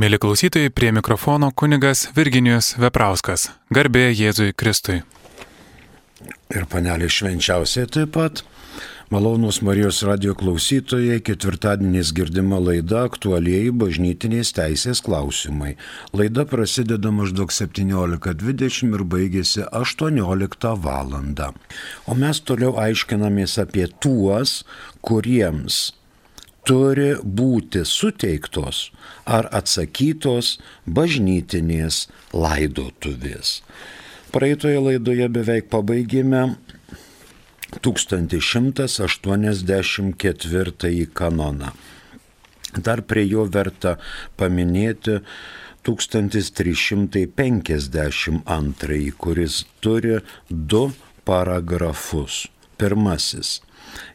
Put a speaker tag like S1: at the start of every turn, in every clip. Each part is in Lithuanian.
S1: Mėly klausytojai, prie mikrofono kunigas Virginijus Veprauskas. Garbė Jėzui Kristui.
S2: Ir panelė švenčiausiai taip pat. Malonus Marijos radio klausytojai, ketvirtadieniais girdima laida aktualiai bažnytinės teisės klausimai. Laida prasideda maždaug 17.20 ir baigėsi 18 val. O mes toliau aiškinamės apie tuos, kuriems turi būti suteiktos ar atsakytos bažnytinės laidotuvės. Praeitoje laidoje beveik pabaigėme 1184 kanoną. Dar prie jo verta paminėti 1352, kuris turi du paragrafus. Pirmasis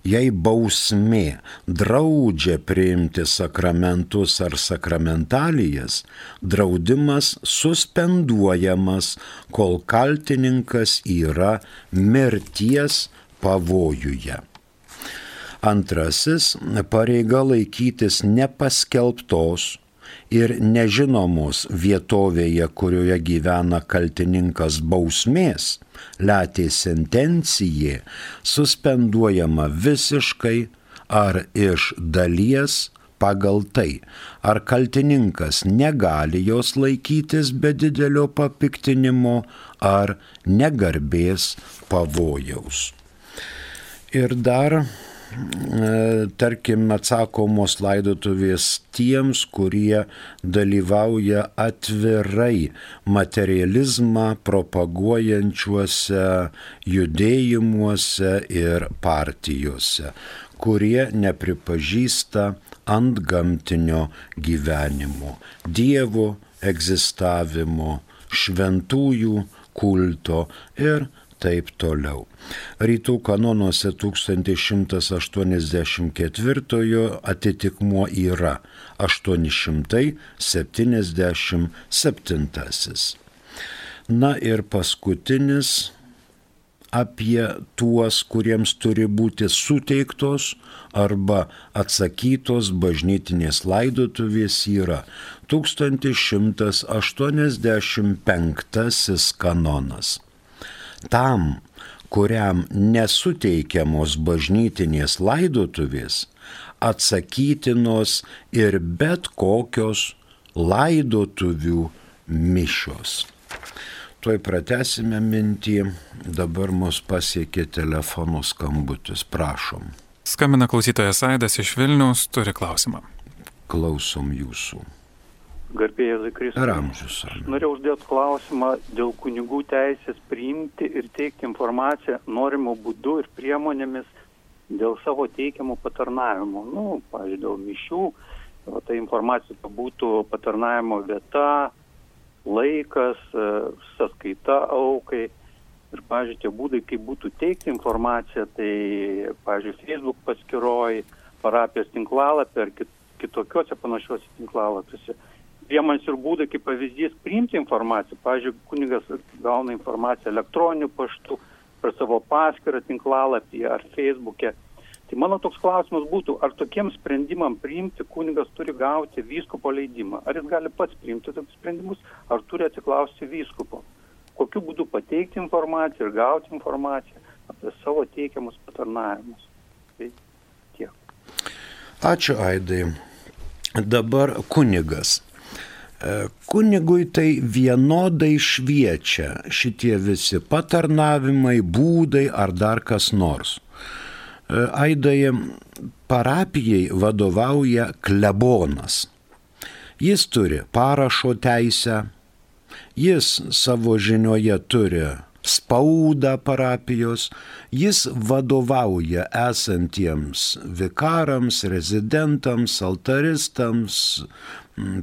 S2: jei bausmė draudžia priimti sakramentus ar sakramentalijas, draudimas suspenduojamas, kol kaltininkas yra mirties pavojuje. Antrasis - pareiga laikytis nepaskelbtos ir nežinomos vietovėje, kurioje gyvena kaltininkas bausmės, letė sentencijė, suspenduojama visiškai ar iš dalies pagal tai, ar kaltininkas negali jos laikytis be didelio papiktinimo ar negarbės pavojaus. Ir dar tarkim, atsakomos laidotuvės tiems, kurie dalyvauja atvirai materializmą propaguojančiuose judėjimuose ir partijose, kurie nepripažįsta ant gamtinio gyvenimo, Dievo egzistavimo, šventųjų kulto ir taip toliau. Rytų kanonuose 1184 atitikmuo yra 877. Na ir paskutinis apie tuos, kuriems turi būti suteiktos arba atsakytos bažnytinės laidotuvės yra 1185 kanonas tam, kuriam nesuteikiamos bažnytinės laidotuvės, atsakytinos ir bet kokios laidotuvių mišios. Tuoj pratesime mintį, dabar mus pasiekė telefonų skambutis, prašom.
S1: Skambina klausytojas Aidas iš Vilnius, turi klausimą.
S2: Klausom jūsų.
S3: Garbėjai Kristus.
S2: Ar amžius?
S3: Norėjau uždėti klausimą dėl kunigų teisės priimti ir teikti informaciją norimo būdu ir priemonėmis dėl savo teikiamų patarnavimų. Nu, pavyzdžiui, dėl mišių, o ta informacija būtų patarnavimo vieta, laikas, e, sąskaita aukai. Ir, pavyzdžiui, tie būdai, kaip būtų teikti informaciją, tai, pavyzdžiui, Facebook paskiroj, parapijos tinklalapį ar kitokiuose panašiuose tinklalapiuose priemonės ir būdai, kaip pavyzdys, priimti informaciją. Pavyzdžiui, kunigas gauna informaciją elektroniniu paštu, per savo paskirtą tinklalapį ar feisbuke. Tai mano toks klausimas būtų, ar tokiem sprendimam priimti kunigas turi gauti vyskupo leidimą? Ar jis gali pats priimti tokius sprendimus, ar turi atsiklausti vyskupo? Kokiu būdu pateikti informaciją ir gauti informaciją apie savo teikiamus patarnavimus? Tai tiek.
S2: Ačiū Aidai. Dabar kunigas. E, kunigui tai vienodai šviečia šitie visi patarnavimai, būdai ar dar kas nors. E, Aidai parapijai vadovauja klebonas. Jis turi parašo teisę, jis savo žinioje turi spaudą parapijos, jis vadovauja esantiems vikarams, rezidentams, altaristams,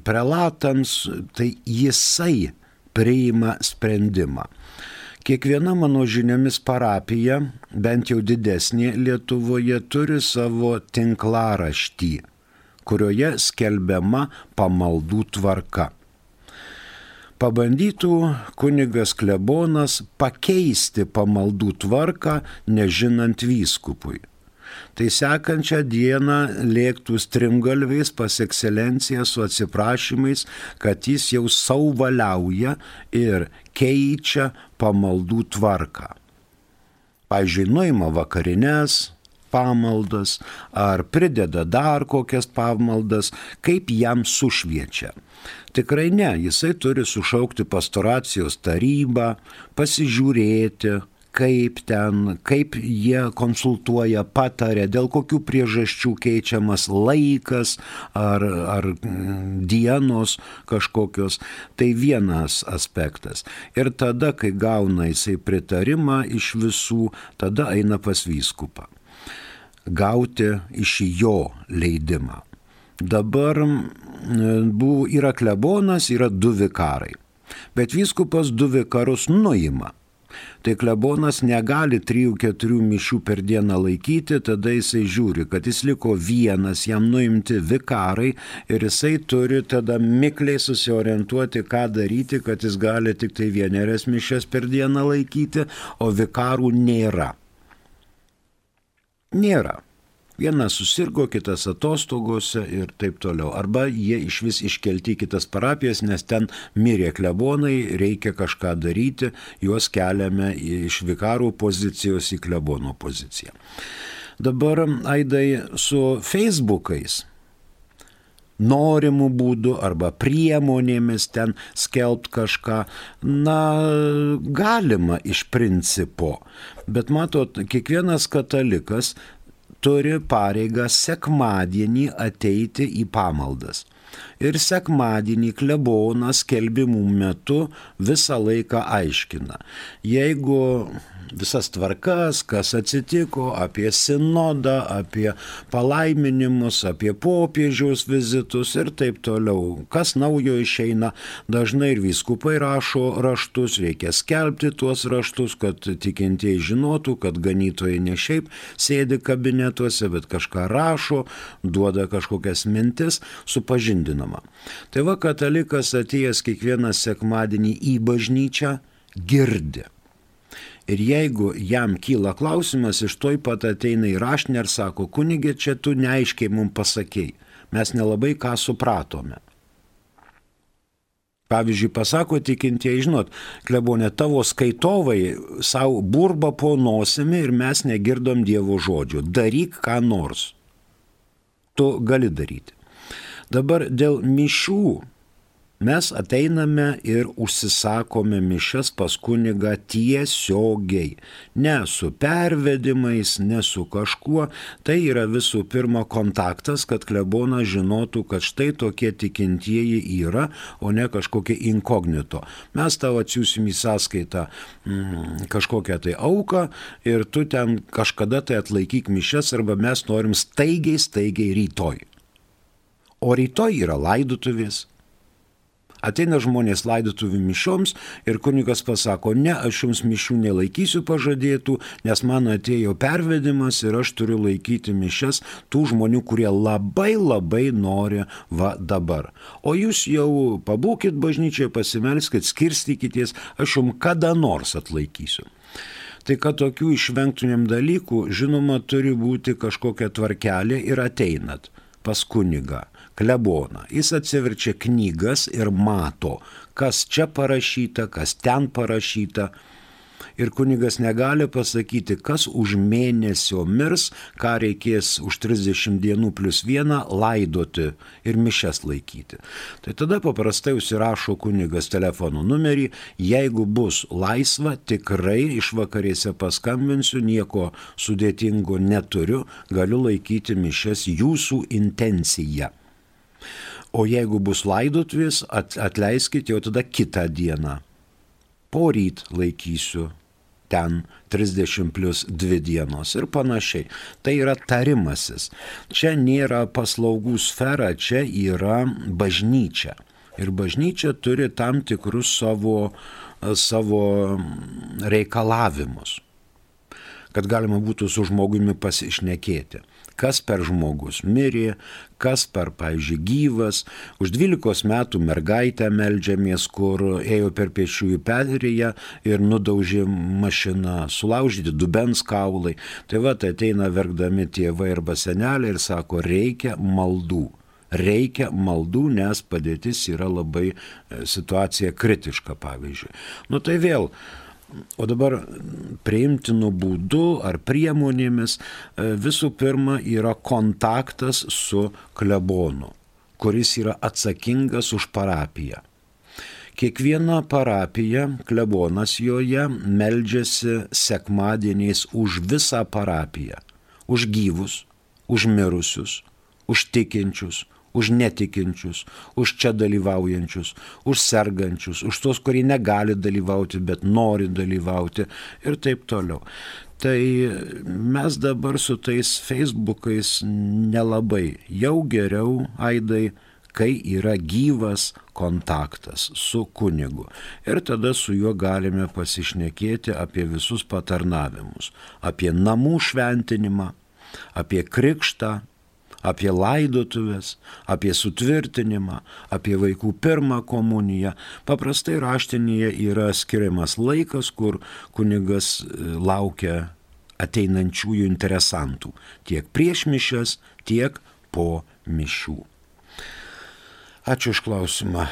S2: prelatams, tai jisai priima sprendimą. Kiekviena mano žiniomis parapija, bent jau didesnė Lietuvoje, turi savo tinklaraštį, kurioje skelbiama pamaldų tvarka. Pabandytų kunigas klebonas pakeisti pamaldų tvarką, nežinant vyskupui. Tai sekančią dieną lėktų strimgalviais pas ekscelenciją su atsiprašymais, kad jis jau sauvaliauja ir keičia pamaldų tvarką. Pavyzdžiui, nuima vakarines pamaldas ar prideda dar kokias pamaldas, kaip jam sušviečia. Tikrai ne, jisai turi sušaukti pastoracijos tarybą, pasižiūrėti, kaip ten, kaip jie konsultuoja, patarė, dėl kokių priežasčių keičiamas laikas ar, ar mm, dienos kažkokios. Tai vienas aspektas. Ir tada, kai gauna jisai pritarimą iš visų, tada eina pas vyskupą. Gauti iš jo leidimą. Dabar mm, buvo, yra klebonas, yra du vikarai. Bet vyskupas du vikarus nuima Tai klebonas negali 3-4 mišių per dieną laikyti, tada jisai žiūri, kad jis liko vienas, jam nuimti vikarai ir jisai turi tada mikliai susiorientuoti, ką daryti, kad jis gali tik tai vienerias mišes per dieną laikyti, o vikarų nėra. Nėra. Vienas susirgo, kitas atostogose ir taip toliau. Arba jie iš vis iškelti į kitas parapijas, nes ten mirė klebonai, reikia kažką daryti, juos keliame iš vikarų pozicijos į klebono poziciją. Dabar, Aidai, su Facebookais norimų būdų arba priemonėmis ten skelbt kažką, na, galima iš principo. Bet matot, kiekvienas katalikas turi pareigą sekmadienį ateiti į pamaldas. Ir sekmadienį klebonas kelbimų metu visą laiką aiškina. Jeigu visas tvarkas, kas atsitiko, apie sinodą, apie palaiminimus, apie popiežiaus vizitus ir taip toliau. Kas naujo išeina, dažnai ir vyskupai rašo raštus, reikia skelbti tuos raštus, kad tikintieji žinotų, kad ganytojai ne šiaip sėdi kabinetuose, bet kažką rašo, duoda kažkokias mintis, supažindinama. Tai va katalikas atėjęs kiekvieną sekmadienį į bažnyčią girdi Ir jeigu jam kyla klausimas, iš toj pat ateina į rašnę ir sako, kunigė, čia tu neaiškiai mums pasakėjai, mes nelabai ką supratome. Pavyzdžiui, pasako tikintieji, žinot, klebonė tavo skaitovai savo burba po nosimi ir mes negirdom Dievo žodžių. Daryk ką nors. Tu gali daryti. Dabar dėl mišių mes ateiname ir užsisakome mišes pas kunigą tiesiogiai. Ne su pervedimais, ne su kažkuo. Tai yra visų pirma kontaktas, kad klebonas žinotų, kad štai tokie tikintieji yra, o ne kažkokie inkognito. Mes tau atsiūsim į sąskaitą mm, kažkokią tai auką ir tu ten kažkada tai atlaikyk mišes arba mes norim staigiai, staigiai rytoj. O rytoj yra laidutuvės Ateina žmonės laidotuvių mišioms ir kunigas pasako, ne, aš jums mišių nelaikysiu pažadėtų, nes man atėjo pervedimas ir aš turiu laikyti mišes tų žmonių, kurie labai labai nori va dabar. O jūs jau pabūkit bažnyčiai, pasimelskit, skirstykitės, aš jums kada nors atlaikysiu. Tai kad tokių išvengtumėm dalykų, žinoma, turi būti kažkokia tvarkelė ir ateinat pas kunigą kleboną. Jis atsiverčia knygas ir mato, kas čia parašyta, kas ten parašyta. Ir kunigas negali pasakyti, kas už mėnesio mirs, ką reikės už 30 dienų plus vieną laidoti ir mišes laikyti. Tai tada paprastai užsirašo kunigas telefono numerį, jeigu bus laisva, tikrai iš vakarėse paskambinsiu, nieko sudėtingo neturiu, galiu laikyti mišes jūsų intencija. O jeigu bus laidotuvės, at, atleiskit jau tada kitą dieną. Poryt laikysiu ten 30 plus 2 dienos ir panašiai. Tai yra tarimasis. Čia nėra paslaugų sfera, čia yra bažnyčia. Ir bažnyčia turi tam tikrus savo, savo reikalavimus kad galima būtų su žmogumi pasišnekėti. Kas per žmogus mirė, kas per, pavyzdžiui, gyvas. Už 12 metų mergaitę meldžiamės, kur ėjo per pėsčiųjų perėją ir nudaužė mašiną, sulaužyti dubens kaulai. Tai va, tai ateina verkdami tėvai arba seneliai ir sako, reikia maldų reikia maldų, nes padėtis yra labai e, situacija kritiška, pavyzdžiui. Nu tai vėl, O dabar priimtinu būdu ar priemonėmis e, visų pirma yra kontaktas su klebonu, kuris yra atsakingas už parapiją. Kiekviena parapija, klebonas joje meldžiasi sekmadieniais už visą parapiją, už gyvus, už mirusius, už tikinčius, už netikinčius, už čia dalyvaujančius, už sergančius, už tos, kurie negali dalyvauti, bet nori dalyvauti ir taip toliau. Tai mes dabar su tais Facebookais nelabai, jau geriau, aidai, kai yra gyvas kontaktas su kunigu. Ir tada su juo galime pasišnekėti apie visus patarnavimus, apie namų šventinimą, apie krikštą, apie laidotuvės, apie sutvirtinimą, apie vaikų pirmą komuniją. Paprastai raštinėje yra skiriamas laikas, kur kunigas e, laukia ateinančiųjų interesantų tiek prieš mišęs, tiek po mišių. Ačiū iš klausimą.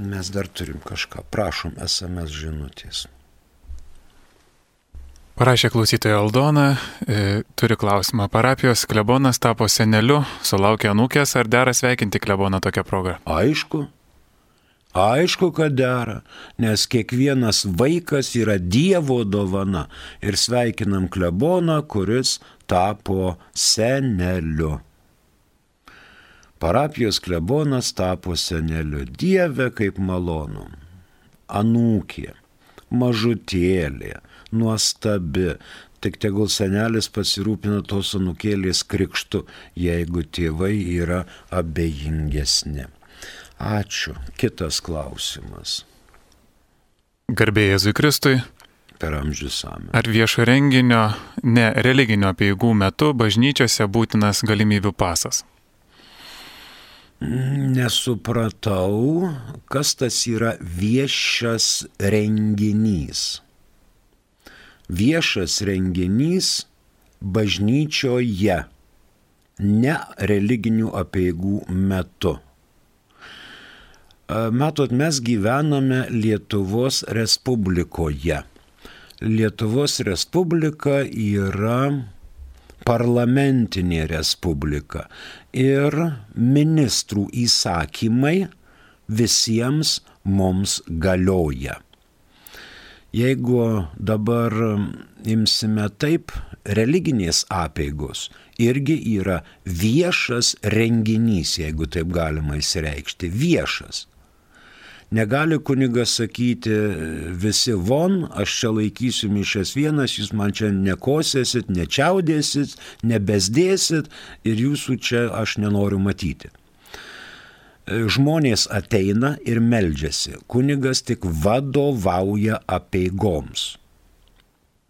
S2: Mes dar turim kažką. Prašom SMS žinutės.
S1: Parašė klausytoja Aldona, e, turi klausimą. Parapijos klebonas tapo seneliu, sulaukė anūkės, ar dera sveikinti kleboną tokią progą?
S2: Aišku. Aišku, kad dera, nes kiekvienas vaikas yra Dievo dovana ir sveikinam kleboną, kuris tapo seneliu. Parapijos klebonas tapo seneliu. Dieve kaip malonu. Anūkė, mažutėlė, nuostabi. Tik tegul senelis pasirūpina tos anukėlės krikštu, jeigu tėvai yra abejingesni. Ačiū. Kitas klausimas.
S1: Garbėjai Jėzui Kristui.
S2: Per amžius amžių.
S1: Ar viešo renginio, ne religinio apieigų metu bažnyčiose būtinas galimybių pasas?
S2: Nesupratau, kas tas yra viešas renginys viešas renginys bažnyčioje, ne religinių apieigų metu. Matot, mes gyvename Lietuvos Respublikoje. Lietuvos Respublika yra parlamentinė respublika ir ministrų įsakymai visiems mums galioja. Jeigu dabar imsime taip, religinės apėgos irgi yra viešas renginys, jeigu taip galima įsireikšti, viešas. Negali kunigas sakyti visi von, aš čia laikysiu mišęs vienas, jūs man čia nekosėsit, nečiaudėsit, nebesdėsit ir jūsų čia aš nenoriu matyti žmonės ateina ir meldžiasi, kunigas tik vadovauja apieigoms.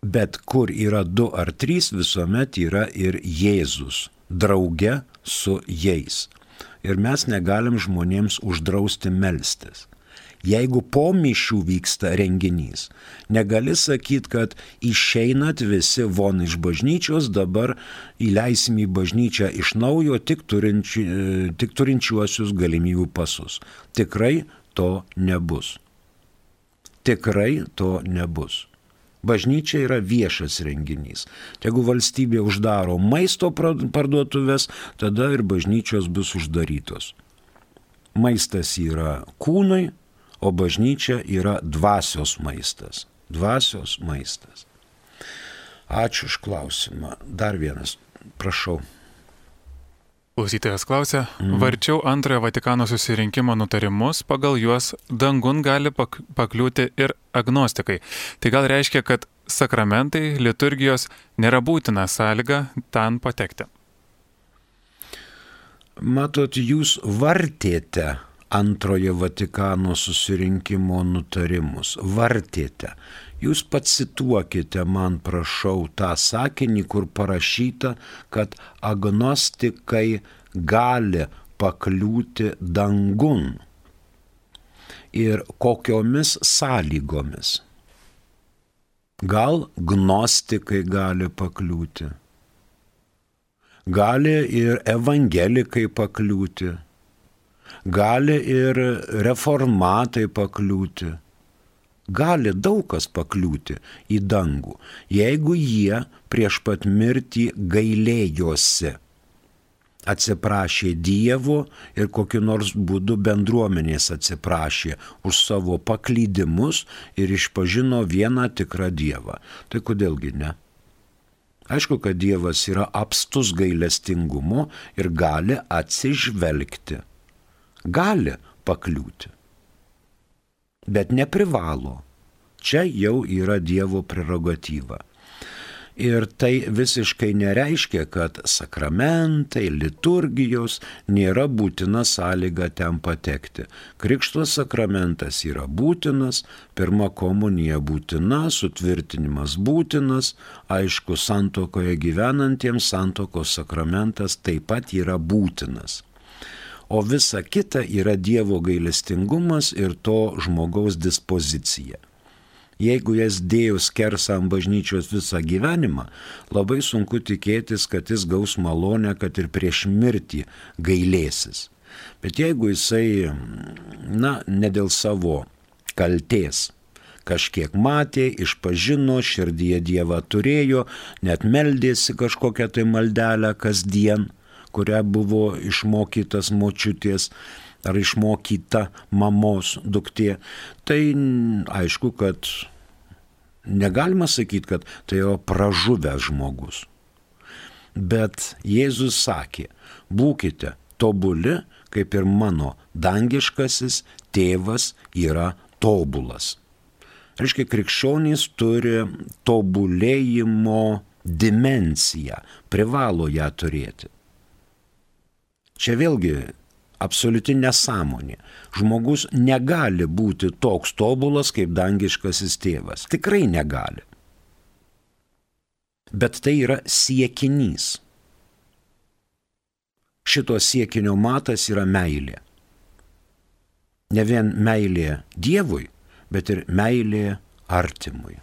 S2: Bet kur yra du ar trys, visuomet yra ir Jėzus, drauge su jais. Ir mes negalim žmonėms uždrausti melstis jeigu po mišių vyksta renginys. Negali sakyti, kad išeinat visi von iš bažnyčios, dabar įleisim į bažnyčią iš naujo tik, turinči, tik turinčiuosius galimybių pasus. Tikrai to nebus. Tikrai to nebus. Bažnyčia yra viešas renginys. Jeigu valstybė uždaro maisto parduotuvės, tada ir bažnyčios bus uždarytos. Maistas yra kūnui, o bažnyčia yra dvasios maistas. Dvasios maistas. Ačiū už klausimą. Dar vienas, prašau.
S1: Klausytojas klausia, mm. varčiau antrojo Vatikano susirinkimo nutarimus, pagal juos dangun gali pak pakliūti ir agnostikai. Tai gal reiškia, kad sakramentai, liturgijos nėra būtina sąlyga ten patekti.
S2: Matot, jūs vartėte antrojo Vatikano susirinkimo nutarimus, vartėte, jūs pacituokite man, prašau, tą sakinį, kur parašyta, kad agnostikai gali pakliūti dangun. Ir kokiomis sąlygomis. Gal gnostikai gali pakliūti, gali ir evangelikai pakliūti, gali ir reformatai pakliūti, gali daug kas pakliūti į dangų, jeigu jie prieš pat mirtį gailėjosi atsiprašė Dievo ir kokiu nors būdu bendruomenės atsiprašė už savo paklydimus ir išpažino vieną tikrą Dievą. Tai kodėlgi ne? Aišku, kad Dievas yra apstus gailestingumo ir gali atsižvelgti. Gali pakliūti. Bet neprivalo. Čia jau yra Dievo prerogatyva. Ir tai visiškai nereiškia, kad sakramentai, liturgijos nėra būtina sąlyga ten patekti. Krikšto sakramentas yra būtinas, pirma komunija būtina, sutvirtinimas būtinas, aišku, santokoje gyvenantiems santokos sakramentas taip pat yra būtinas. O visa kita yra Dievo gailestingumas ir to žmogaus dispozicija. Jeigu jas dėjo skersą ant bažnyčios visą gyvenimą, labai sunku tikėtis, kad jis gaus malonę, kad ir prieš mirtį gailėsis. Bet jeigu jisai, na, ne dėl savo kalties, kažkiek matė, išpažino, širdyje Dievą turėjo, net meldėsi kažkokią tai maldelę kasdien, kurią buvo išmokytas močiutės ar išmokyta mamos duktė, tai aišku, kad negalima sakyti, kad tai yra pražuvęs žmogus. Bet Jėzus sakė, būkite tobuli, kaip ir mano dangiškasis tėvas yra tobulas. Reiškia, krikščionys turi tobulėjimo dimenciją, privalo ją turėti. Čia vėlgi absoliuti nesąmonė. Žmogus negali būti toks tobulas kaip dangiškasis tėvas. Tikrai negali. Bet tai yra siekinys. Šito siekinio matas yra meilė. Ne vien meilė Dievui, bet ir meilė artimui.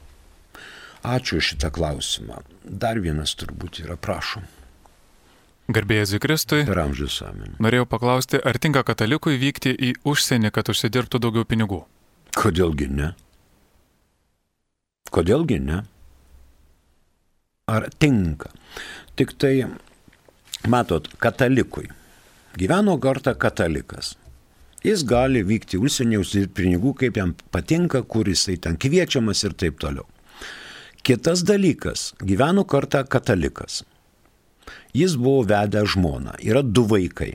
S2: Ačiū šitą klausimą. Dar vienas turbūt yra, prašom.
S1: Garbėjai Zikristui.
S2: Per amžius amen.
S1: Norėjau paklausti, ar tinka katalikui vykti į užsienį, kad užsidirbtų daugiau pinigų?
S2: Kodėlgi ne? Kodėlgi ne? Ar tinka? Tik tai, matot, katalikui. Gyveno kartą katalikas. Jis gali vykti užsienį, užsidirbti pinigų, kaip jam patinka, kur jisai ten kviečiamas ir taip toliau. Kitas dalykas, gyveno kartą katalikas. Jis buvo vedęs žmoną, yra du vaikai.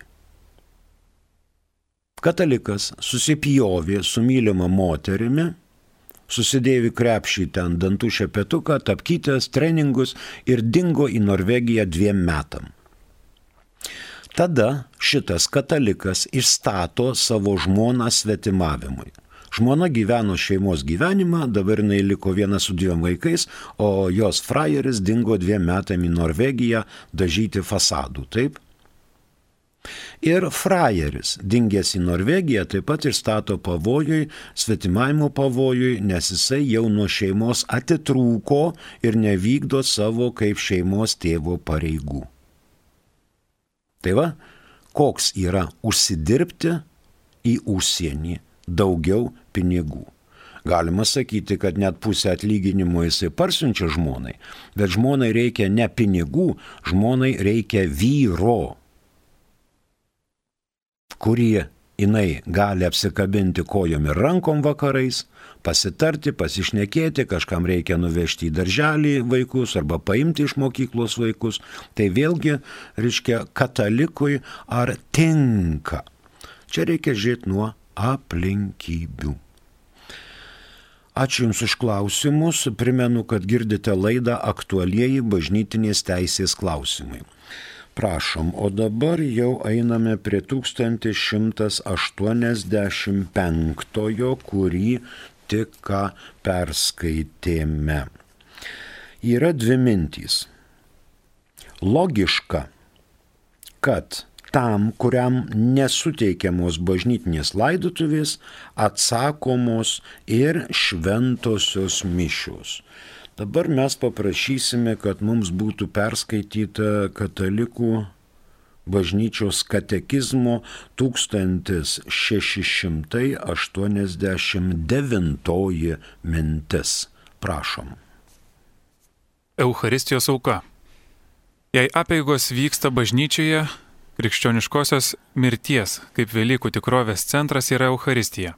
S2: Katalikas susipjovė su mylima moterimi, susidėvi krepšį ten dantų šepetuką, tapkytės, treningus ir dingo į Norvegiją dviem metam. Tada šitas katalikas išstato savo žmoną svetimavimui. Žmona gyveno šeimos gyvenimą, dabar jinai liko viena su dviem vaikais, o jos frajeris dingo dviem metam į Norvegiją dažyti fasadų, taip? Ir frajeris, dingęs į Norvegiją, taip pat ir stato pavojui, svetimavimo pavojui, nes jisai jau nuo šeimos atitrūko ir nevykdo savo kaip šeimos tėvo pareigų. Tai va, koks yra užsidirbti į užsienį daugiau pinigų. Galima sakyti, kad net pusę atlyginimo jisai parsiunčia žmonai, bet žmonai reikia ne pinigų, žmonai reikia vyro, kurie jinai gali apsikabinti kojom ir rankom vakarais, pasitarti, pasišnekėti, kažkam reikia nuvežti į darželį vaikus arba paimti iš mokyklos vaikus. Tai vėlgi, reiškia, katalikui ar tinka. Čia reikia žiūrėti nuo aplinkybių. Ačiū Jums už klausimus. Primenu, kad girdite laidą aktualieji bažnytinės teisės klausimai. Prašom, o dabar jau einame prie 1185, kurį tik ką perskaitėme. Yra dvi mintys. Logiška, kad tam, kuriam nesuteikiamos bažnytinės laidotuvės, atsakomos ir šventosios mišios. Dabar mes paprašysime, kad mums būtų perskaityta katalikų bažnyčios katekizmo 1689 mintis. Prašom.
S1: Eucharistijos auka. Jei apėgos vyksta bažnyčioje, krikščioniškosios mirties kaip Velykų tikrovės centras yra Euharistija.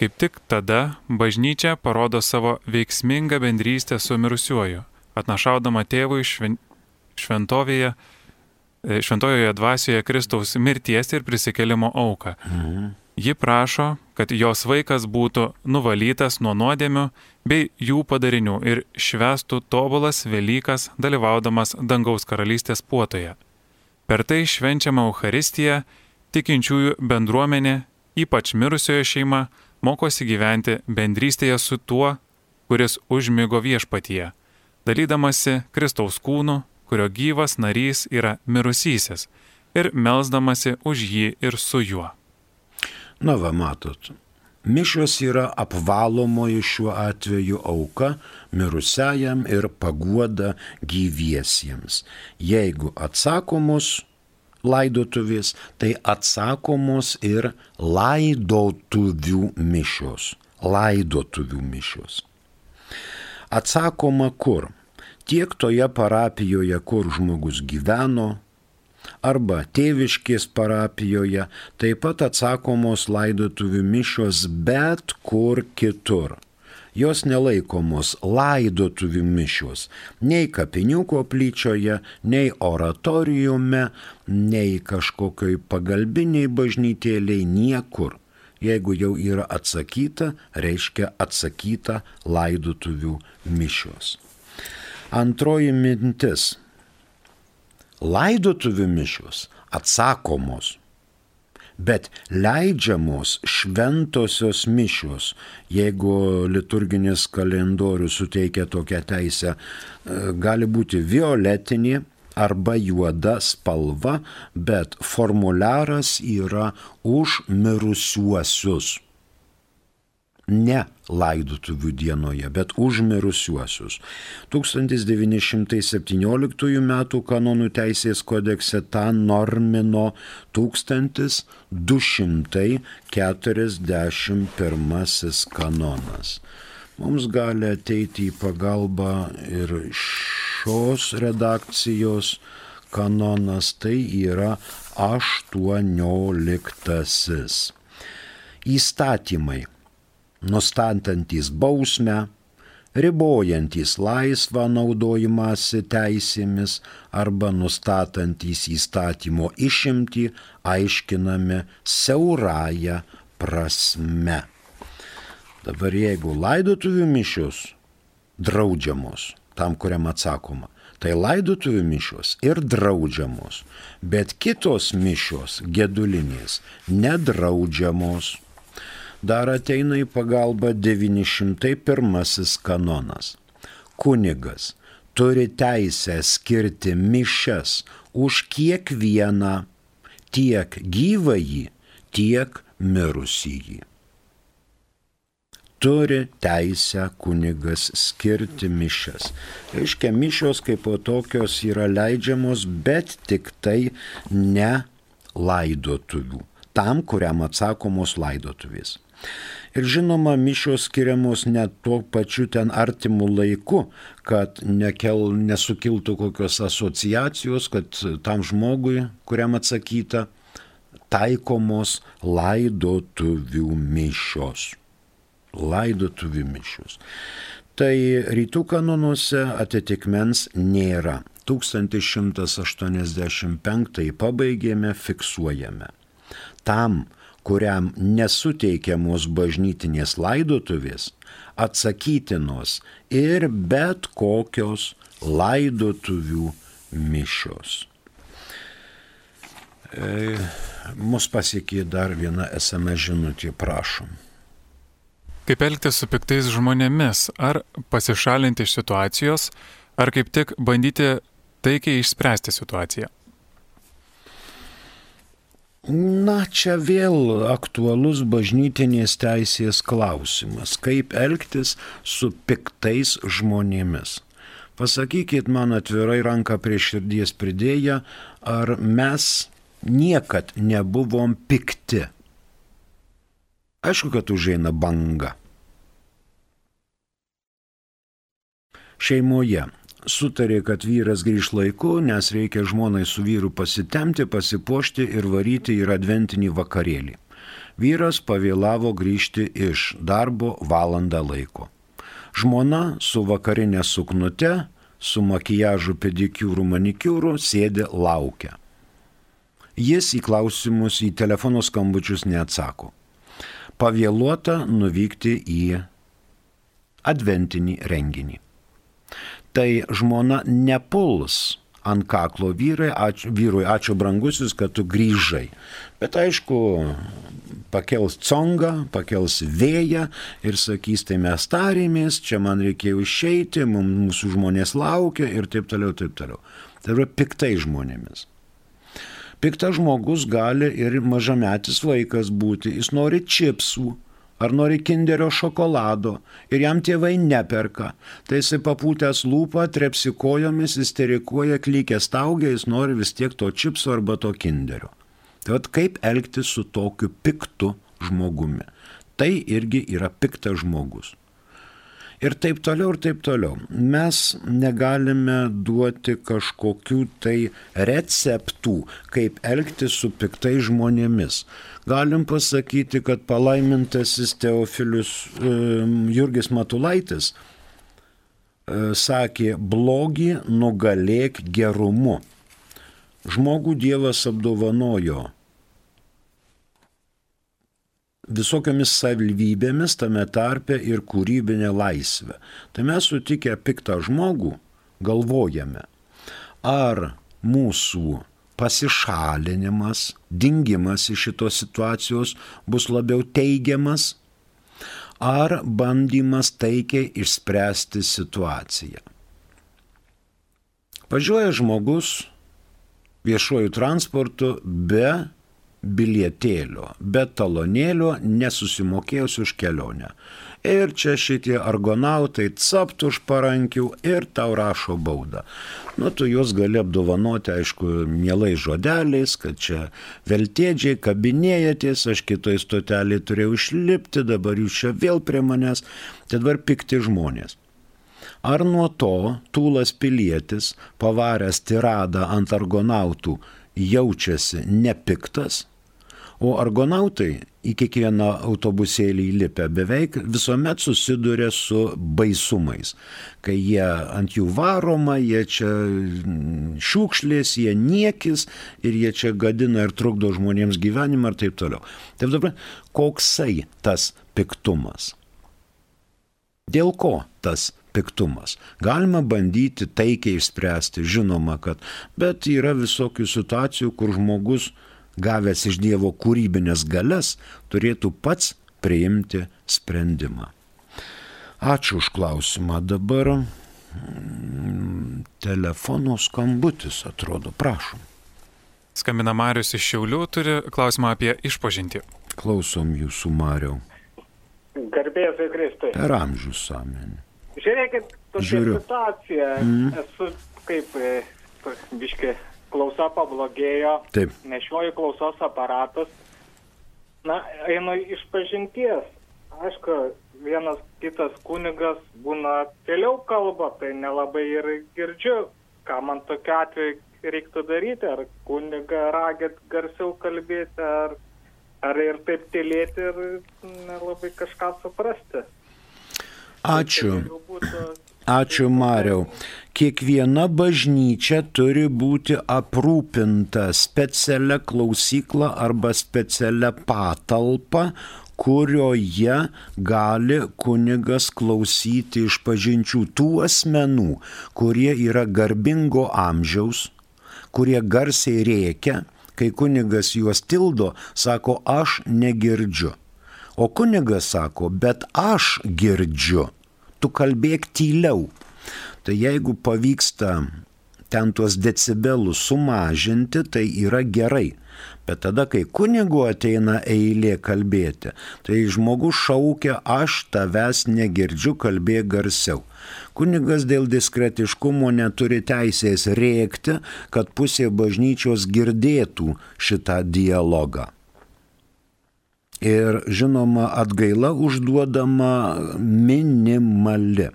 S1: Kaip tik tada bažnyčia parodo savo veiksmingą bendrystę su mirusiuoju, atnašaudama tėvui šven... šventovėje, e, šventojoje dvasioje Kristaus mirties ir prisikelimo auką. Mhm. Ji prašo, kad jos vaikas būtų nuvalytas nuo nuodėmių bei jų padarinių ir švestų tobulas Velykas dalyvaudamas dangaus karalystės puotoje. Per tai švenčiama Euharistija, tikinčiųjų bendruomenė, ypač mirusiojo šeima, mokosi gyventi bendrystėje su tuo, kuris užmygo viešpatyje, dalydamasi Kristaus kūnu, kurio gyvas narys yra mirusysis, ir melzdamasi už jį ir su juo.
S2: Na va, matot, Mišios yra apvalomoji šiuo atveju auka mirusiajam ir paguoda gyviesiems. Jeigu atsakomos laidotuvės, tai atsakomos ir laidotuvių mišios. Laidotuvių mišios. Atsakoma kur? Tiek toje parapijoje, kur žmogus gyveno, arba tėviškės parapijoje, taip pat atsakomos laidotuvių mišios bet kur kitur. Jos nelaikomos laidotuvių mišios nei kapinių koplyčioje, nei oratorijume, nei kažkokioj pagalbiniai bažnytėliai, niekur. Jeigu jau yra atsakyta, reiškia atsakyta laidotuvių mišios. Antroji mintis laidotuvių mišios atsakomos, bet leidžiamos šventosios mišios, jeigu liturginis kalendorius suteikia tokią teisę, e, gali būti violetinė arba juoda spalva, bet formularas yra už mirusiuosius ne laidotuvių dienoje, bet užmirusiuosius. 1917 m. kanonų teisės kodekse tą normino 1241 kanonas. Mums gali ateiti į pagalbą ir šios redakcijos kanonas, tai yra 18. Įstatymai nustatantys bausmę, ribojantys laisvą naudojimąsi teisėmis arba nustatantys įstatymo išimti, aiškinami siaurąją prasme. Dabar jeigu laidotuvių mišios draudžiamos, tam kuriam atsakoma, tai laidotuvių mišios ir draudžiamos, bet kitos mišios gedulinės nedraudžiamos dar ateina į pagalbą 901 kanonas. Kunigas turi teisę skirti mišes už kiekvieną tiek gyvąjį, tiek mirusįjį. Turi teisę kunigas skirti mišes. Reiškia, mišios kaip po tokios yra leidžiamos, bet tik tai ne laidotuvių. Tam, kuriam atsakomos laidotuvės. Ir žinoma, mišios skiriamos net tuo pačiu ten artimu laiku, kad nekel, nesukiltų kokios asociacijos, kad tam žmogui, kuriam atsakyta, taikomos laidotuvių mišios. Laidotuvių mišios. Tai rytų kanonuose atitikmens nėra. 1185 pabaigėme, fiksuojame. Tam, kuriam nesuteikiamos bažnytinės laidotuvės, atsakytinos ir bet kokios laidotuvių mišios. E, mus pasiekė dar viena SMS žinutė, prašom.
S1: Kaip elgtis su piktais žmonėmis? Ar pasišalinti iš situacijos, ar kaip tik bandyti taikiai išspręsti situaciją?
S2: Na, čia vėl aktualus bažnytinės teisės klausimas. Kaip elgtis su piktais žmonėmis? Pasakykit man atvirai ranką prie širdies pridėję, ar mes niekad nebuvom pikti. Aišku, kad užeina banga. Šeimoje sutarė, kad vyras grįž laiku, nes reikia žmonai su vyru pasitemti, pasipuošti ir varyti į adventinį vakarėlį. Vyras pavėlavo grįžti iš darbo valandą laiko. Žmona su vakarinė suknute, su makijažu pedikiūrų manikiūrų sėdė laukia. Jis į klausimus, į telefono skambučius neatsako. Pavėluota nuvykti į adventinį renginį tai žmona nepuls ant kaklo vyrai, ačiū, vyrui, ačiū brangusis, kad tu grįžai. Bet aišku, pakels congą, pakels vėją ir sakys, tai mes tarėmės, čia man reikėjo išeiti, mūsų žmonės laukia ir taip toliau, taip toliau. Tai yra piktai žmonėmis. Piktas žmogus gali ir mažametis vaikas būti, jis nori čipsų, ar nori kinderio šokolado ir jam tėvai neperka, tai jisai papūtęs lūpą, trepsi kojomis, isterikuoja, klykia staugia, jis nori vis tiek to čipso arba to kinderio. Tai vad kaip elgtis su tokiu piktu žmogumi. Tai irgi yra piktas žmogus ir taip toliau, ir taip toliau. Mes negalime duoti kažkokių tai receptų, kaip elgtis su piktai žmonėmis. Galim pasakyti, kad palaimintasis Teofilius Jurgis Matulaitis e, sakė, blogį nugalėk gerumu. Žmogų Dievas apdovanojo visokiamis savybėmis, tame tarpe ir kūrybinė laisvė. Tai mes sutikę piktą žmogų galvojame, ar mūsų pasišalinimas, dingimas iš šitos situacijos bus labiau teigiamas, ar bandymas taikiai išspręsti situaciją. Važiuoja žmogus viešuoju transportu be bilietėlio, be talonėlio nesusimokėjus už kelionę. Ir čia šitie argonautai capt už parankių ir tau rašo baudą. Nu, tu juos gali apdovanoti, aišku, mielai žodeliais, kad čia veltėdžiai kabinėjatės, aš kitoj stotelį turėjau išlipti, dabar jūs čia vėl prie manęs, tai dabar pikti žmonės. Ar nuo to tūlas pilietis, pavaręs tiradą ant argonautų, jaučiasi nepiktas? O argonautai į kiekvieną autobusėlį įlipę beveik visuomet susiduria su baisumais. Kai jie ant jų varoma, jie čia šiukšlės, jie niekis ir jie čia gadina ir trukdo žmonėms gyvenimą ir taip toliau. Taip dabar, koksai tas piktumas? Dėl ko tas piktumas. Galima bandyti taikiai išspręsti, žinoma, kad, bet yra visokių situacijų, kur žmogus gavęs iš Dievo kūrybinės galias, turėtų pats priimti sprendimą. Ačiū už klausimą. Dabar mm, telefono skambutis atrodo, prašom.
S1: Skambina Marius iš Šiaulių, turi klausimą apie išpažinti.
S2: Klausom jūsų, Mariau.
S4: Garbėsiu Kristui.
S2: Per amžius samenį.
S4: Žiūrėkit, tokia
S2: Žiūriu.
S4: situacija.
S2: Mm.
S4: Esu kaip, e, biški, klausa pablogėjo,
S2: Taip.
S4: nešioju klausos aparatus. Na, einu iš pažinties. Aišku, vienas kitas kunigas būna vėliau kalba, tai nelabai ir girdžiu, ką man tokiu atveju reiktų daryti, ar kunigą ragit garsiau kalbėti, ar, ar ir taip tylėti ir nelabai kažką suprasti.
S2: Ačiū.
S4: Tai galbūt,
S2: Ačiū Mariau. Kiekviena bažnyčia turi būti aprūpinta specialia klausykla arba specialia patalpa, kurioje gali kunigas klausyti iš pažinčių tų asmenų, kurie yra garbingo amžiaus, kurie garsiai rėkia, Kai kunigas juos tildo, sako, aš negirdžiu. O kunigas sako, bet aš girdžiu. Tu kalbėk tyliau. Tai jeigu pavyksta ten tuos decibelus sumažinti, tai yra gerai. Bet tada, kai kunigu ateina eilė kalbėti, tai žmogus šaukia, aš tavęs negirdžiu, kalbėk garsiau. Kunigas dėl diskretiškumo neturi teisės rėkti, kad pusė bažnyčios girdėtų šitą dialogą. Ir žinoma, atgaila užduodama minimali.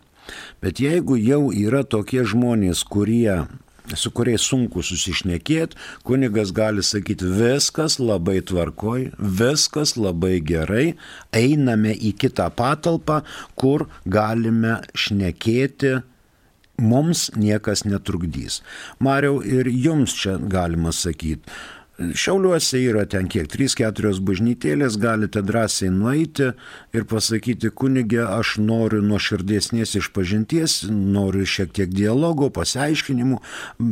S2: Bet jeigu jau yra tokie žmonės, kurie su kuriais sunku susišnekėti, kunigas gali sakyti, viskas labai tvarkoj, viskas labai gerai, einame į kitą patalpą, kur galime šnekėti mums niekas netrukdys. Mariau, ir jums čia galima sakyti, Šiauliuose yra ten kiek, 3-4 bažnytėlės, galite drąsiai nueiti ir pasakyti, kunigė, aš noriu nuo širdėsnės išpažinties, noriu šiek tiek dialogo, pasiaiškinimų,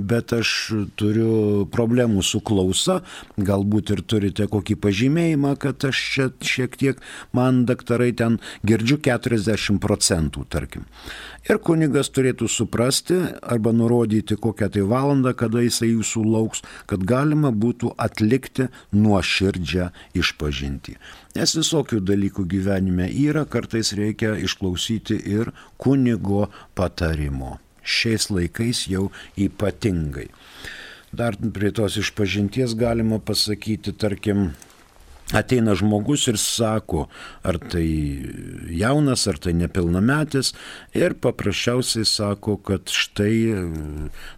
S2: bet aš turiu problemų su klausa, galbūt ir turite kokį pažymėjimą, kad aš čia šiek tiek, man daktarai ten girdžiu 40 procentų, tarkim. Ir kunigas turėtų suprasti arba nurodyti kokią tai valandą, kada jisai jūsų lauks, kad galima būtų atlikti nuoširdžią išpažinti. Nes visokių dalykų gyvenime yra, kartais reikia išklausyti ir kunigo patarimo. Šiais laikais jau ypatingai. Dar prie tos išpažinties galima pasakyti, tarkim, ateina žmogus ir sako, ar tai jaunas, ar tai nepilnametis, ir paprasčiausiai sako, kad štai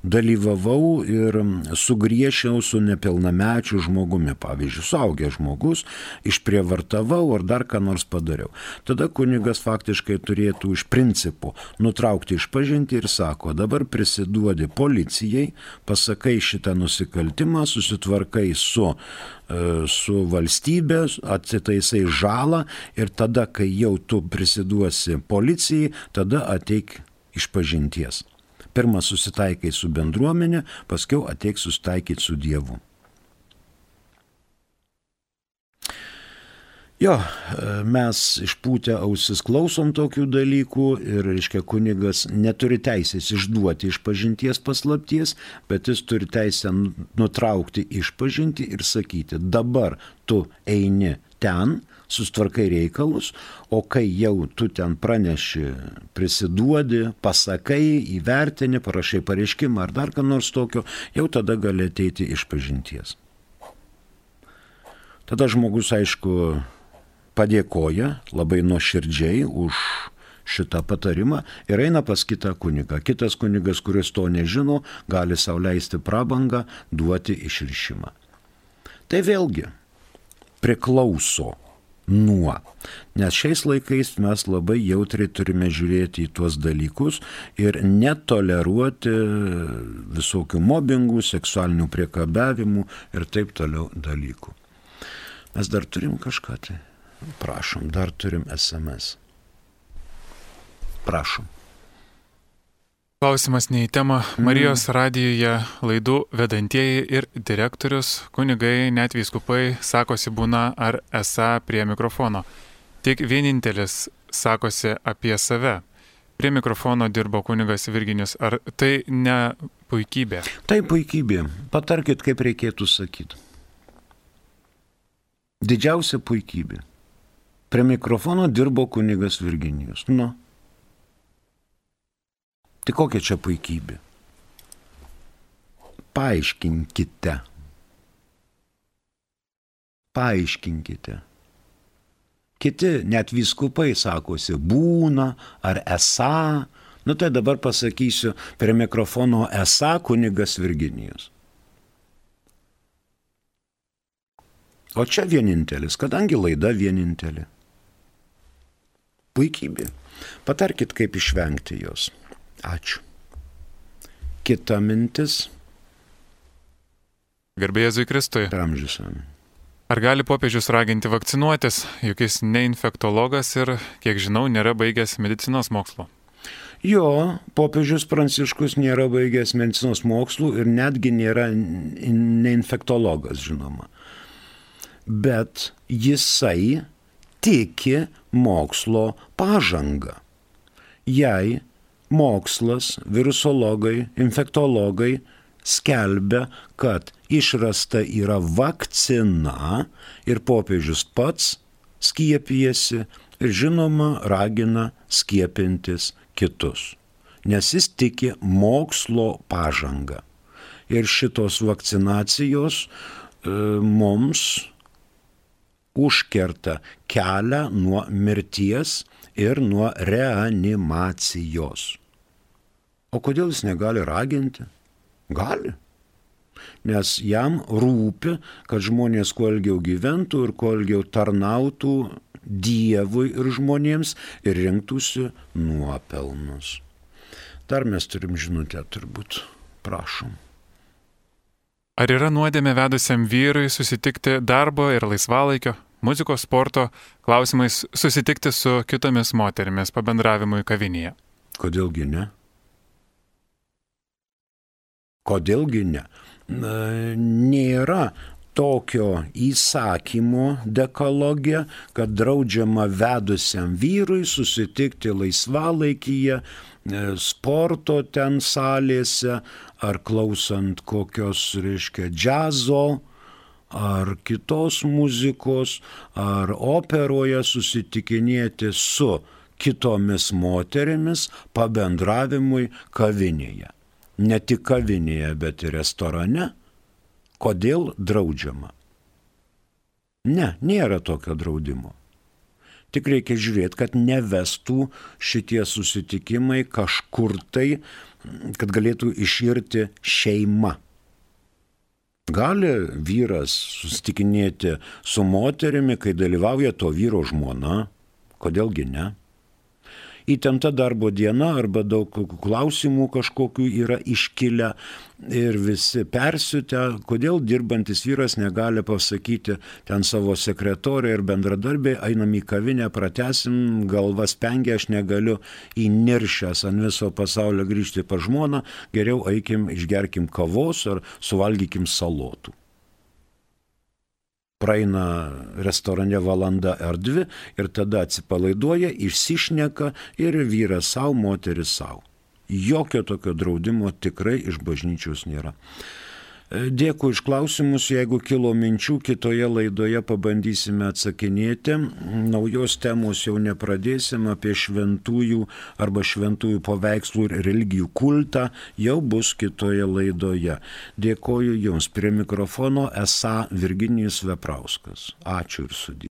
S2: dalyvavau ir sugriešiau su nepilnamečiu žmogumi, pavyzdžiui, suaugęs žmogus, išprievartavau ar dar ką nors padariau. Tada kunigas faktiškai turėtų iš principo nutraukti išpažinti ir sako, dabar prisiduodi policijai, pasakai šitą nusikaltimą, susitvarkai su E, su valstybė, atsitaisai žalą ir tada, kai jau tu prisiduosi policijai, tada ateik iš pažinties. Pirmą susitaikai su bendruomenė, paskiau ateik susitaikyti su Dievu. Jo, mes išpūtę ausis klausom tokių dalykų ir, reiškia, kunigas neturi teisės išduoti iš pažinties paslapties, bet jis turi teisę nutraukti iš pažinti ir sakyti, dabar tu eini ten, sustvarkai reikalus, o kai jau tu ten praneši, prisiduodi, pasakai, įvertini, parašai pareiškimą ar dar ką nors tokio, jau tada gali ateiti iš pažinties. Tada žmogus, aišku, padėkoja labai nuoširdžiai už šitą patarimą ir eina pas kitą kunigą. Kitas kunigas, kuris to nežino, gali sauliaisti prabangą duoti išrišimą. Tai vėlgi priklauso nuo. Nes šiais laikais mes labai jautriai turime žiūrėti į tuos dalykus ir netoleruoti visokių mobbingų, seksualinių priekabiavimų ir taip toliau dalykų. Mes dar turim kažką tai. Prašom, dar turim SMS. Prašom.
S1: Klausimas ne į temą. Mm. Marijos radijoje laidų vedantieji ir direktorius, kunigai, net vyskupai sakosi būna ar esą prie mikrofono. Tik vienintelis sakosi apie save. Prie mikrofono dirbo kunigas Virginius. Ar tai ne puikybė?
S2: Tai puikybė. Patarkit, kaip reikėtų sakyti. Didžiausia puikybė. Prie mikrofono dirbo kunigas Virginijus. Nu. Tai kokia čia puikybė? Paaiškinkite. Paaiškinkite. Kiti net viskupai sakosi būna ar esą. Nu tai dabar pasakysiu prie mikrofono esą kunigas Virginijus. O čia vienintelis, kadangi laida vienintelė puikybė. Patarkit, kaip išvengti jos. Ačiū. Kita mintis.
S1: Garbėjai Jėzui Kristui.
S2: Ramžiusam.
S1: Ar gali popiežius raginti vakcinuotis, juk jis ne infektologas ir, kiek žinau, nėra baigęs medicinos mokslo?
S2: Jo, popiežius Pranciškus nėra baigęs medicinos mokslų ir netgi nėra neinfektologas, žinoma. Bet jisai tiki mokslo pažangą. Jei mokslas, virusologai, infektologai skelbia, kad išrasta yra vakcina ir popiežius pats skiepijasi ir žinoma ragina skiepintis kitus, nes jis tiki mokslo pažangą. Ir šitos vakcinacijos e, mums užkerta kelią nuo mirties ir nuo reanimacijos. O kodėl jis negali raginti? Gali. Nes jam rūpi, kad žmonės kuo ilgiau gyventų ir kuo ilgiau tarnautų Dievui ir žmonėms ir rinktųsi nuopelnus. Dar mes turim žinutę turbūt. Prašom.
S1: Ar yra nuodėmė vedusiam vyrui susitikti darbo ir laisvalaikio, muzikos, sporto klausimais, susitikti su kitomis moterimis pabendravimui kavinėje?
S2: Kodėlgi ne? Kodėlgi ne? Nėra tokio įsakymo dekalogė, kad draudžiama vedusiam vyrui susitikti laisvalaikyje, e, sporto ten salėse, ar klausant kokios, reiškia, džiazo, ar kitos muzikos, ar operoje susitikinėti su kitomis moterimis pabendravimui kavinėje ne tik kavinėje, bet ir restorane. Kodėl draudžiama? Ne, nėra tokio draudimo. Tik reikia žiūrėti, kad nevestų šitie susitikimai kažkur tai, kad galėtų iširti šeima. Gali vyras susitikinėti su moterimi, kai dalyvauja to vyro žmona, kodėlgi ne? Įtempta darbo diena arba daug klausimų kažkokių yra iškilę ir visi persiutę, kodėl dirbantis vyras negali pasakyti ten savo sekretorė ir bendradarbė, einam į kavinę, pratesim, galvas pengia, aš negaliu įniršęs ant viso pasaulio grįžti pa žmoną, geriau eikim, išgerkim kavos ar suvalgykim salotų praeina restorane valanda ar dvi ir tada atsipalaiduoja, išsišneka ir vyras savo, moteris savo. Jokio tokio draudimo tikrai iš bažnyčios nėra. Dėkui iš klausimus, jeigu kilo minčių, kitoje laidoje pabandysime atsakinėti. Naujos temos jau nepradėsim apie šventųjų arba šventųjų paveikslų ir religijų kultą, jau bus kitoje laidoje. Dėkoju Jums. Prie mikrofono esą Virginijus Veprauskas. Ačiū ir sudė.